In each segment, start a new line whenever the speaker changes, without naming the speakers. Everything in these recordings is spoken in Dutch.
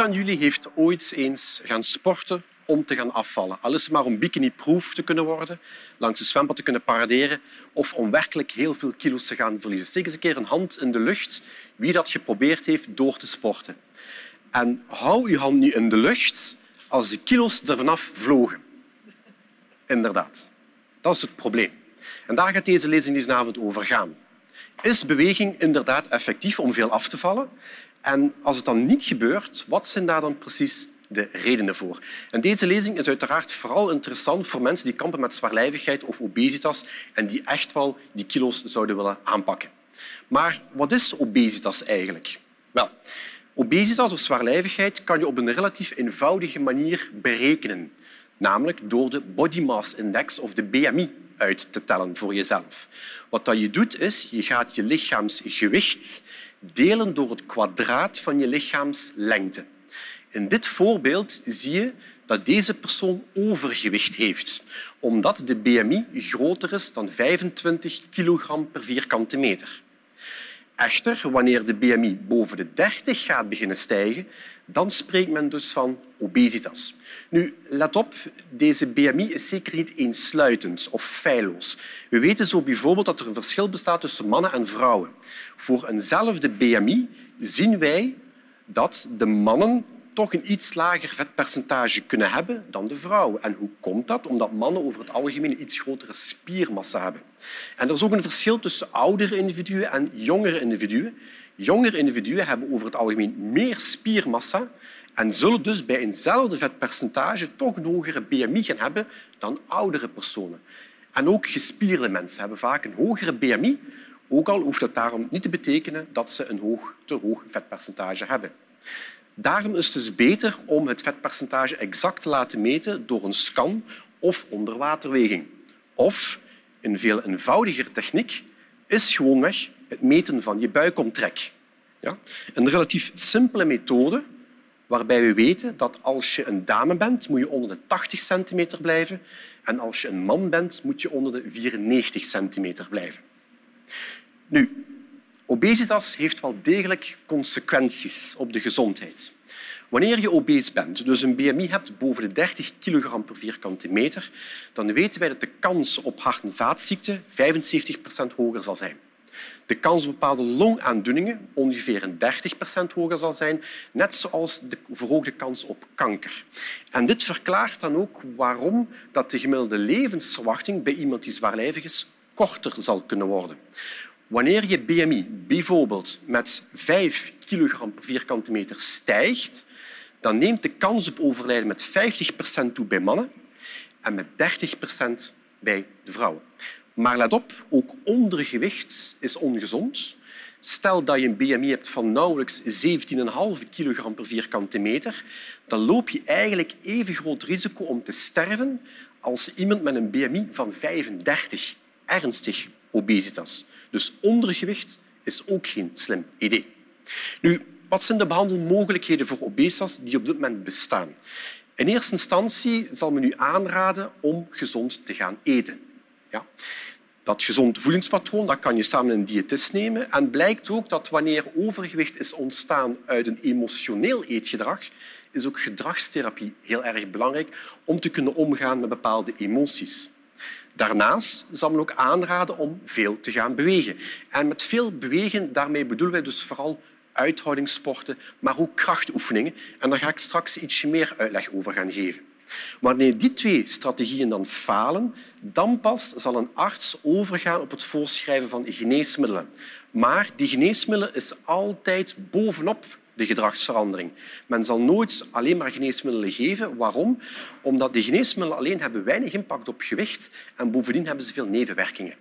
Van jullie heeft ooit eens gaan sporten om te gaan afvallen? Al is het maar om bikini-proof te kunnen worden, langs de zwembad te kunnen paraderen of om werkelijk heel veel kilo's te gaan verliezen. Steek eens een keer een hand in de lucht wie dat geprobeerd heeft door te sporten. En hou je hand nu in de lucht als de kilo's er vanaf vlogen. Inderdaad. Dat is het probleem. En daar gaat deze lezing deze avond over gaan. Is beweging inderdaad effectief om veel af te vallen? En als het dan niet gebeurt, wat zijn daar dan precies de redenen voor? En deze lezing is uiteraard vooral interessant voor mensen die kampen met zwaarlijvigheid of obesitas en die echt wel die kilo's zouden willen aanpakken. Maar wat is obesitas eigenlijk? Wel, obesitas of zwaarlijvigheid kan je op een relatief eenvoudige manier berekenen, namelijk door de body mass index of de BMI uit te tellen voor jezelf. Wat dat je doet is, je gaat je lichaamsgewicht delen door het kwadraat van je lichaamslengte. In dit voorbeeld zie je dat deze persoon overgewicht heeft, omdat de BMI groter is dan 25 kilogram per vierkante meter. Echter, wanneer de BMI boven de 30 gaat beginnen stijgen, dan spreekt men dus van obesitas. Nu, let op, deze BMI is zeker niet eensluitend of feilloos. We weten zo bijvoorbeeld dat er een verschil bestaat tussen mannen en vrouwen. Voor eenzelfde BMI zien wij dat de mannen toch een iets lager vetpercentage kunnen hebben dan de vrouwen. En hoe komt dat? Omdat mannen over het algemeen een iets grotere spiermassa hebben. En er is ook een verschil tussen oudere individuen en jongere individuen. Jongere individuen hebben over het algemeen meer spiermassa en zullen dus bij eenzelfde vetpercentage toch een hogere BMI gaan hebben dan oudere personen. En ook gespierde mensen hebben vaak een hogere BMI, ook al hoeft dat daarom niet te betekenen dat ze een hoog, te hoog vetpercentage hebben. Daarom is het dus beter om het vetpercentage exact te laten meten door een scan of onderwaterweging. Of, een veel eenvoudiger techniek, is gewoonweg het meten van je buikomtrek. Ja? Een relatief simpele methode waarbij we weten dat als je een dame bent, moet je onder de 80 centimeter blijven en als je een man bent, moet je onder de 94 centimeter blijven. Nu, obesitas heeft wel degelijk consequenties op de gezondheid. Wanneer je obese bent, dus een BMI hebt boven de 30 kilogram per vierkante meter, dan weten wij dat de kans op hart- en vaatziekten 75 procent hoger zal zijn. De kans op bepaalde longaandoeningen ongeveer een 30 procent hoger zal zijn, net zoals de verhoogde kans op kanker. En dit verklaart dan ook waarom dat de gemiddelde levensverwachting bij iemand die zwaarlijvig is korter zal kunnen worden. Wanneer je BMI bijvoorbeeld met 5 kilogram per vierkante meter stijgt, dan neemt de kans op overlijden met 50 procent toe bij mannen en met 30 procent bij de vrouwen. Maar let op, ook ondergewicht is ongezond. Stel dat je een BMI hebt van nauwelijks 17,5 kilogram per vierkante meter, dan loop je eigenlijk even groot risico om te sterven als iemand met een BMI van 35, ernstig obesitas. Dus ondergewicht is ook geen slim idee. Nu, wat zijn de behandelmogelijkheden voor obesitas die op dit moment bestaan? In eerste instantie zal men u aanraden om gezond te gaan eten. Ja. Dat gezond voedingspatroon dat kan je samen een diëtist nemen. En blijkt ook dat wanneer overgewicht is ontstaan uit een emotioneel eetgedrag, is ook gedragstherapie heel erg belangrijk om te kunnen omgaan met bepaalde emoties. Daarnaast zal men ook aanraden om veel te gaan bewegen. En met veel bewegen daarmee bedoelen wij dus vooral uithoudingssporten, maar ook krachtoefeningen. En daar ga ik straks ietsje meer uitleg over gaan geven. Wanneer die twee strategieën dan falen, dan pas zal een arts overgaan op het voorschrijven van geneesmiddelen. Maar die geneesmiddelen is altijd bovenop de gedragsverandering. Men zal nooit alleen maar geneesmiddelen geven. Waarom? Omdat de geneesmiddelen alleen hebben weinig impact op gewicht en bovendien hebben ze veel nevenwerkingen.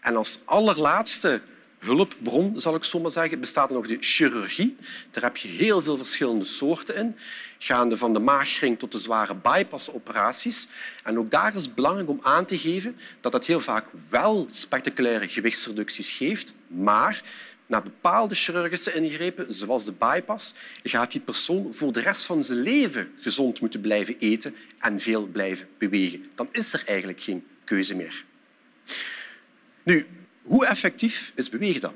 En als allerlaatste hulpbron, zal ik zo maar zeggen, bestaat nog de chirurgie. Daar heb je heel veel verschillende soorten in, gaande van de maagring tot de zware bypassoperaties. En ook daar is het belangrijk om aan te geven dat dat heel vaak wel spectaculaire gewichtsreducties geeft, maar na bepaalde chirurgische ingrepen, zoals de bypass, gaat die persoon voor de rest van zijn leven gezond moeten blijven eten en veel blijven bewegen. Dan is er eigenlijk geen keuze meer. Nu, hoe effectief is bewegen dan?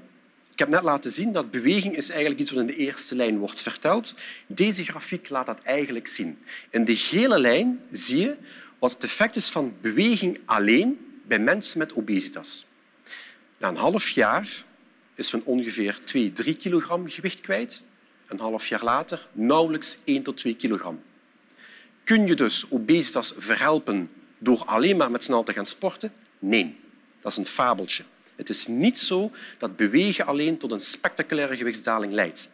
Ik heb net laten zien dat beweging is eigenlijk iets wat in de eerste lijn wordt verteld. Deze grafiek laat dat eigenlijk zien. In de gele lijn zie je wat het effect is van beweging alleen bij mensen met obesitas. Na een half jaar is men ongeveer 2, 3 kilogram gewicht kwijt. Een half jaar later nauwelijks 1 tot 2 kilogram. Kun je dus obesitas verhelpen door alleen maar met snel te gaan sporten? Nee, dat is een fabeltje. Het is niet zo dat bewegen alleen tot een spectaculaire gewichtsdaling leidt.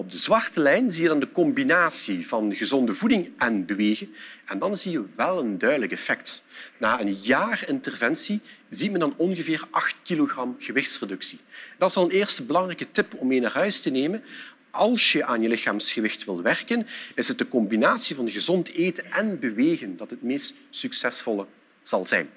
Op de zwarte lijn zie je dan de combinatie van gezonde voeding en bewegen. En dan zie je wel een duidelijk effect. Na een jaar interventie ziet men dan ongeveer 8 kilogram gewichtsreductie. Dat is al een eerste belangrijke tip om mee naar huis te nemen. Als je aan je lichaamsgewicht wil werken, is het de combinatie van gezond eten en bewegen dat het meest succesvolle zal zijn.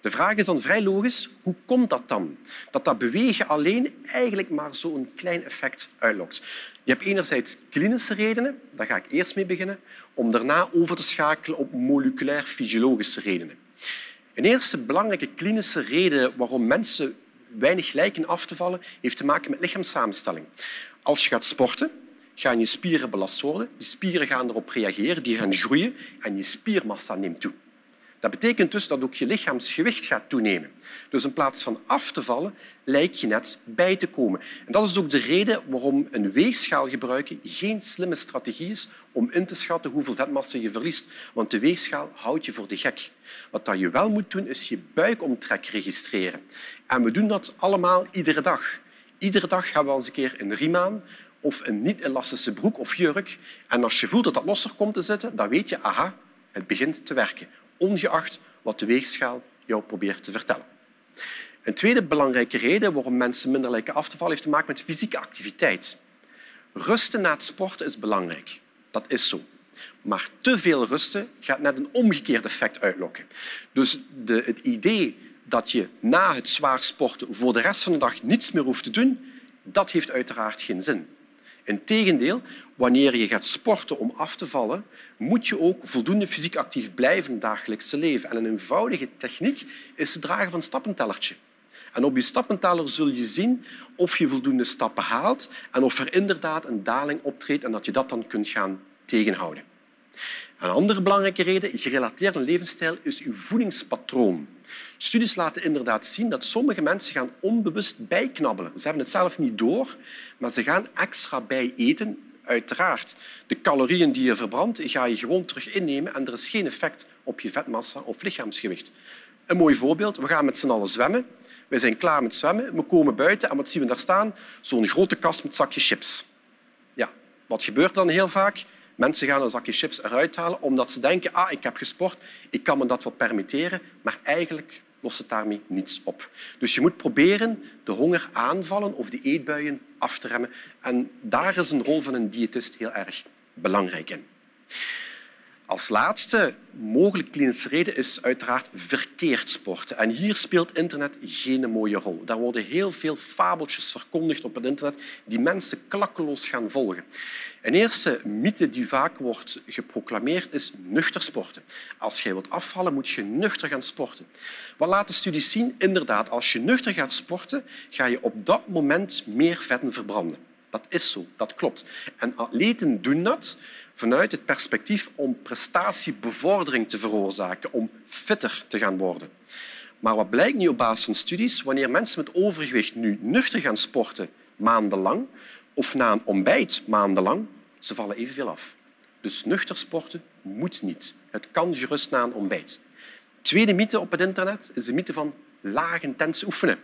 De vraag is dan vrij logisch, hoe komt dat dan? Dat dat bewegen alleen eigenlijk maar zo'n klein effect uitlokt. Je hebt enerzijds klinische redenen, daar ga ik eerst mee beginnen, om daarna over te schakelen op moleculair-fysiologische redenen. Een eerste belangrijke klinische reden waarom mensen weinig lijken af te vallen, heeft te maken met lichaamssamenstelling. Als je gaat sporten, gaan je spieren belast worden. Die spieren gaan erop reageren, die gaan groeien en je spiermassa neemt toe. Dat betekent dus dat ook je lichaamsgewicht gaat toenemen. Dus in plaats van af te vallen, lijkt je net bij te komen. En dat is ook de reden waarom een weegschaal gebruiken geen slimme strategie is om in te schatten hoeveel vetmassa je verliest. Want de weegschaal houdt je voor de gek. Wat je wel moet doen, is je buikomtrek registreren. En we doen dat allemaal iedere dag. Iedere dag gaan we eens een keer een riem aan of een niet-elastische broek of jurk. En als je voelt dat dat losser komt te zitten, dan weet je, aha, het begint te werken ongeacht wat de weegschaal jou probeert te vertellen. Een tweede belangrijke reden waarom mensen minder lijken af te vallen heeft te maken met fysieke activiteit. Rusten na het sporten is belangrijk. Dat is zo. Maar te veel rusten gaat net een omgekeerd effect uitlokken. Dus de, het idee dat je na het zwaar sporten voor de rest van de dag niets meer hoeft te doen, dat heeft uiteraard geen zin. Integendeel, wanneer je gaat sporten om af te vallen, moet je ook voldoende fysiek actief blijven in dagelijkse leven. En een eenvoudige techniek is het dragen van een stappentellertje. En op je stappenteller zul je zien of je voldoende stappen haalt en of er inderdaad een daling optreedt en dat je dat dan kunt gaan tegenhouden. Een andere belangrijke reden, gerelateerd aan levensstijl, is uw voedingspatroon. Studies laten inderdaad zien dat sommige mensen gaan onbewust bijknabbelen. Ze hebben het zelf niet door, maar ze gaan extra bij eten. Uiteraard, de calorieën die je verbrandt, ga je gewoon terug innemen en er is geen effect op je vetmassa of lichaamsgewicht. Een mooi voorbeeld, we gaan met z'n allen zwemmen. We zijn klaar met zwemmen, we komen buiten en wat zien we daar staan? Zo'n grote kast met zakjes chips. Ja, wat gebeurt dan heel vaak? Mensen gaan een zakje chips eruit halen omdat ze denken ah, ik heb gesport, ik kan me dat wel permitteren, maar eigenlijk lost het daarmee niets op. Dus je moet proberen de honger aanvallen of de eetbuien af te remmen. En daar is een rol van een diëtist heel erg belangrijk in. Als laatste mogelijke klinische reden is uiteraard verkeerd sporten. En hier speelt internet geen mooie rol. Daar worden heel veel fabeltjes verkondigd op het internet die mensen klakkeloos gaan volgen. Een eerste mythe die vaak wordt geproclameerd is nuchter sporten. Als je wilt afvallen, moet je nuchter gaan sporten. Wat laten studies zien? Inderdaad, als je nuchter gaat sporten, ga je op dat moment meer vetten verbranden. Dat is zo, dat klopt. En atleten doen dat vanuit het perspectief om prestatiebevordering te veroorzaken, om fitter te gaan worden. Maar wat blijkt nu op basis van studies? Wanneer mensen met overgewicht nu nuchter gaan sporten maandenlang of na een ontbijt maandenlang, ze vallen evenveel af. Dus nuchter sporten moet niet. Het kan gerust na een ontbijt. Tweede mythe op het internet is de mythe van laag intens oefenen.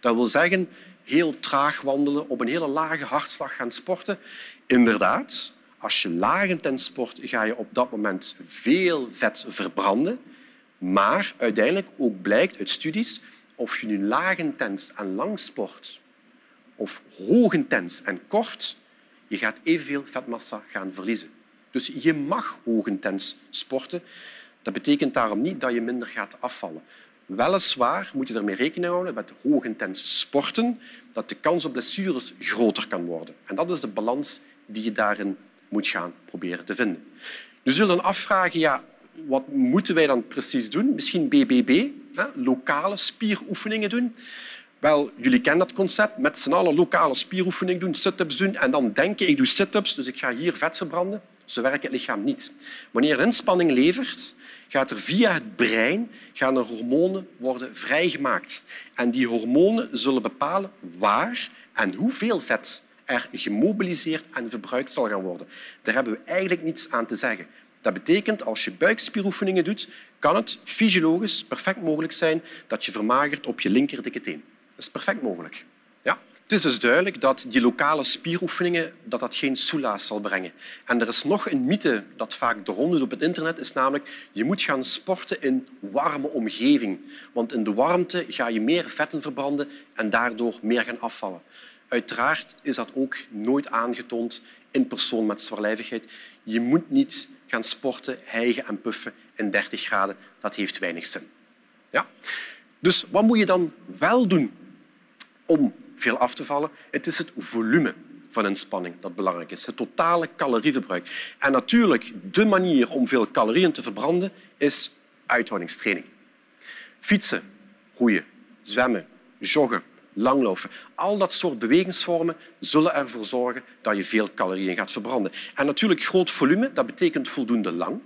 Dat wil zeggen heel traag wandelen, op een hele lage hartslag gaan sporten. Inderdaad, als je laag intens sport, ga je op dat moment veel vet verbranden. Maar uiteindelijk ook blijkt uit studies, of je nu laag intens en lang sport of hoog intens en kort, je gaat evenveel vetmassa gaan verliezen. Dus je mag hoog intens sporten. Dat betekent daarom niet dat je minder gaat afvallen. Weliswaar moet je ermee rekening houden met hoog intens sporten, dat de kans op blessures groter kan worden. En dat is de balans die je daarin moet gaan proberen te vinden. Je zult dan afvragen, ja, wat moeten wij dan precies doen? Misschien BBB, hè, lokale spieroefeningen doen. Wel, jullie kennen dat concept. Met z'n allen lokale spieroefening doen, sit-ups doen en dan denken ik doe sit-ups, dus ik ga hier vet verbranden. Zo werkt het lichaam niet. Wanneer er inspanning levert, gaat er via het brein gaan er hormonen worden vrijgemaakt. En die hormonen zullen bepalen waar en hoeveel vet er gemobiliseerd en verbruikt zal gaan worden. Daar hebben we eigenlijk niets aan te zeggen. Dat betekent, als je buikspieroefeningen doet, kan het fysiologisch perfect mogelijk zijn dat je vermagert op je linker dikke teen. Dat is perfect mogelijk. Ja? Het is dus duidelijk dat die lokale spieroefeningen dat dat geen soelaas zal brengen. En er is nog een mythe dat vaak de op het internet is, namelijk je moet gaan sporten in warme omgeving. Want in de warmte ga je meer vetten verbranden en daardoor meer gaan afvallen. Uiteraard is dat ook nooit aangetoond in persoon met zwaarlijvigheid. Je moet niet gaan sporten, hijgen en puffen in 30 graden. Dat heeft weinig zin. Ja? Dus wat moet je dan wel doen om veel af te vallen? Het is het volume van inspanning dat belangrijk is. Het totale calorieverbruik. En natuurlijk, de manier om veel calorieën te verbranden is uithoudingstraining. Fietsen, roeien, zwemmen, joggen, langlopen. Al dat soort bewegingsvormen zullen ervoor zorgen dat je veel calorieën gaat verbranden. En natuurlijk groot volume, dat betekent voldoende lang,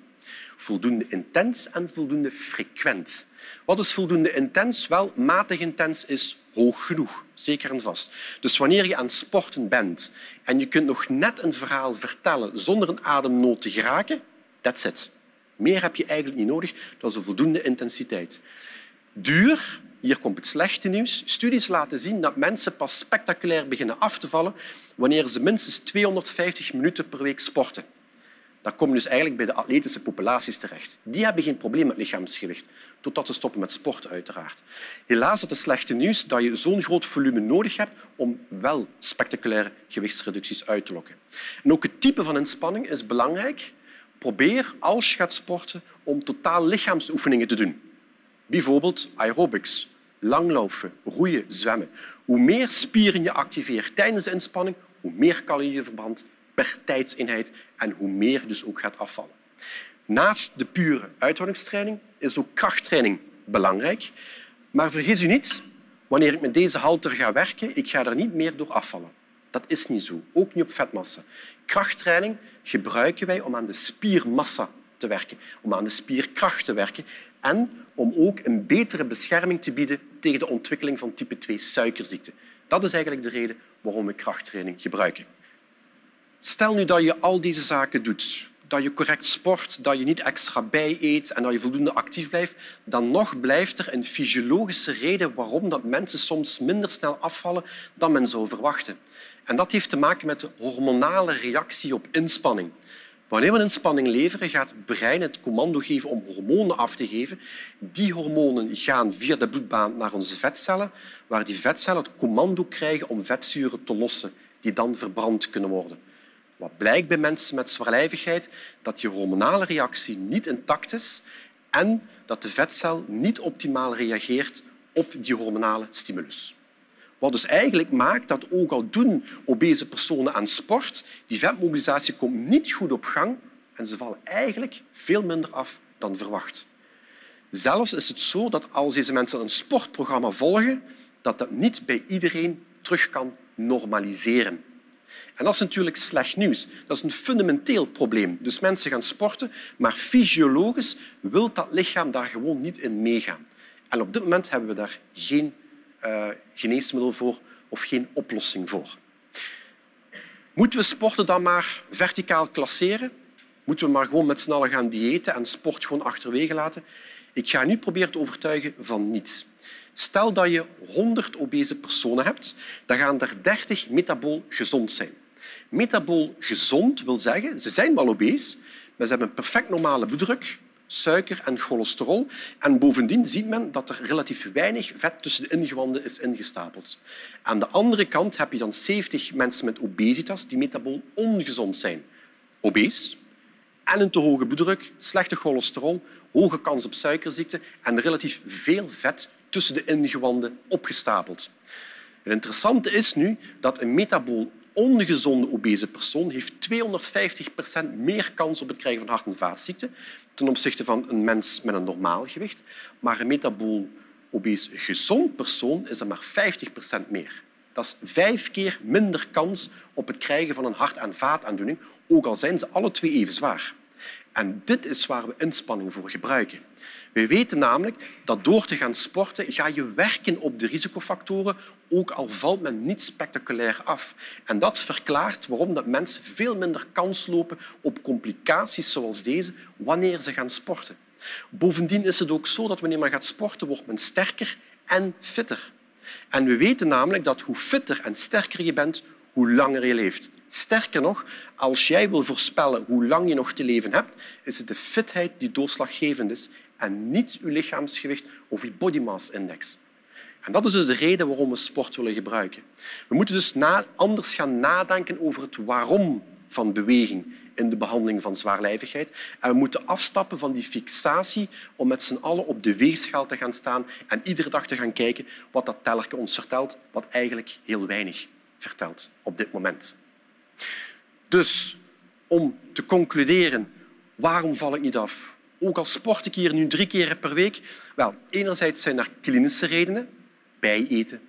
voldoende intens en voldoende frequent. Wat is voldoende intens? Wel, matig intens is hoog genoeg, zeker en vast. Dus wanneer je aan het sporten bent en je kunt nog net een verhaal vertellen zonder een ademnood te geraken, that's it. Meer heb je eigenlijk niet nodig. Dat is een voldoende intensiteit. Duur, hier komt het slechte nieuws. Studies laten zien dat mensen pas spectaculair beginnen af te vallen wanneer ze minstens 250 minuten per week sporten. Dan kom je dus eigenlijk bij de atletische populaties terecht. Die hebben geen probleem met lichaamsgewicht, totdat ze stoppen met sporten uiteraard. Helaas is het slechte nieuws dat je zo'n groot volume nodig hebt om wel spectaculaire gewichtsreducties uit te lokken. En ook het type van inspanning is belangrijk. Probeer, als je gaat sporten, om totaal lichaamsoefeningen te doen. Bijvoorbeeld aerobics, langlopen, roeien, zwemmen. Hoe meer spieren je activeert tijdens de inspanning, hoe meer calorieën je verbrandt per tijdseenheid en hoe meer dus ook gaat afvallen. Naast de pure uithoudingstraining is ook krachttraining belangrijk. Maar vergis u niet, wanneer ik met deze halter ga werken, ik ga er niet meer door afvallen. Dat is niet zo, ook niet op vetmassa. Krachttraining gebruiken wij om aan de spiermassa te werken, om aan de spierkracht te werken en om ook een betere bescherming te bieden tegen de ontwikkeling van type 2 suikerziekte. Dat is eigenlijk de reden waarom we krachttraining gebruiken. Stel nu dat je al deze zaken doet, dat je correct sport, dat je niet extra bij eet en dat je voldoende actief blijft, dan nog blijft er een fysiologische reden waarom dat mensen soms minder snel afvallen dan men zou verwachten. En dat heeft te maken met de hormonale reactie op inspanning. Wanneer we een inspanning leveren, gaat het brein het commando geven om hormonen af te geven. Die hormonen gaan via de bloedbaan naar onze vetcellen, waar die vetcellen het commando krijgen om vetzuren te lossen, die dan verbrand kunnen worden. Wat blijkt bij mensen met zwaarlijvigheid? Dat die hormonale reactie niet intact is en dat de vetcel niet optimaal reageert op die hormonale stimulus. Wat dus eigenlijk maakt dat ook al doen obese personen aan sport, die vetmobilisatie komt niet goed op gang en ze vallen eigenlijk veel minder af dan verwacht. Zelfs is het zo dat als deze mensen een sportprogramma volgen, dat dat niet bij iedereen terug kan normaliseren. En dat is natuurlijk slecht nieuws. Dat is een fundamenteel probleem. Dus mensen gaan sporten, maar fysiologisch wil dat lichaam daar gewoon niet in meegaan. En op dit moment hebben we daar geen uh, geneesmiddel voor of geen oplossing voor. Moeten we sporten dan maar verticaal klasseren? Moeten we maar gewoon met z'n allen gaan diëten en sport gewoon achterwege laten? Ik ga nu proberen te overtuigen van niet. Stel dat je 100 obese personen hebt, dan gaan er 30 metabool gezond zijn. Metabool gezond wil zeggen, ze zijn wel obese, maar ze hebben een perfect normale bloeddruk, suiker en cholesterol. En bovendien ziet men dat er relatief weinig vet tussen de ingewanden is ingestapeld. Aan de andere kant heb je dan 70 mensen met obesitas die metabool ongezond zijn. Obese en een te hoge bloeddruk, slechte cholesterol, hoge kans op suikerziekte en relatief veel vet tussen de ingewanden opgestapeld. Het interessante is nu dat een metabool ongezonde obese persoon heeft 250% meer kans op het krijgen van hart- en vaatziekten ten opzichte van een mens met een normaal gewicht. Maar een metabool obese gezond persoon is dat maar 50% meer. Dat is vijf keer minder kans op het krijgen van een hart- en vaataandoening, ook al zijn ze alle twee even zwaar. En dit is waar we inspanning voor gebruiken. We weten namelijk dat door te gaan sporten ga je werken op de risicofactoren, ook al valt men niet spectaculair af. En dat verklaart waarom dat mensen veel minder kans lopen op complicaties zoals deze wanneer ze gaan sporten. Bovendien is het ook zo dat wanneer men gaat sporten, wordt men sterker en fitter. En we weten namelijk dat hoe fitter en sterker je bent, hoe langer je leeft. Sterker nog, als jij wil voorspellen hoe lang je nog te leven hebt, is het de fitheid die doorslaggevend is en niet je lichaamsgewicht of je body mass index. En dat is dus de reden waarom we sport willen gebruiken. We moeten dus anders gaan nadenken over het waarom van beweging in de behandeling van zwaarlijvigheid. En we moeten afstappen van die fixatie om met z'n allen op de weegschaal te gaan staan en iedere dag te gaan kijken wat dat tellerke ons vertelt, wat eigenlijk heel weinig vertelt op dit moment. Dus om te concluderen, waarom val ik niet af? Ook al sport ik hier nu drie keer per week. Wel, enerzijds zijn er klinische redenen. Bijeten,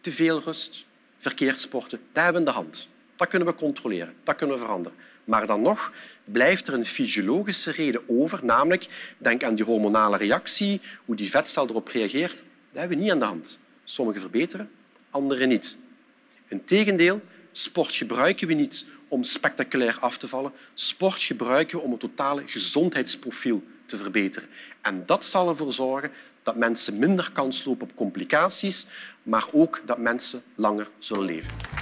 te veel rust, verkeerd sporten. Dat hebben we de hand. Dat kunnen we controleren, dat kunnen we veranderen. Maar dan nog blijft er een fysiologische reden over, namelijk denk aan die hormonale reactie, hoe die vetcel erop reageert. Dat hebben we niet aan de hand. Sommige verbeteren, andere niet. Integendeel, sport gebruiken we niet om spectaculair af te vallen. Sport gebruiken we om het totale gezondheidsprofiel te verbeteren. En dat zal ervoor zorgen dat mensen minder kans lopen op complicaties, maar ook dat mensen langer zullen leven.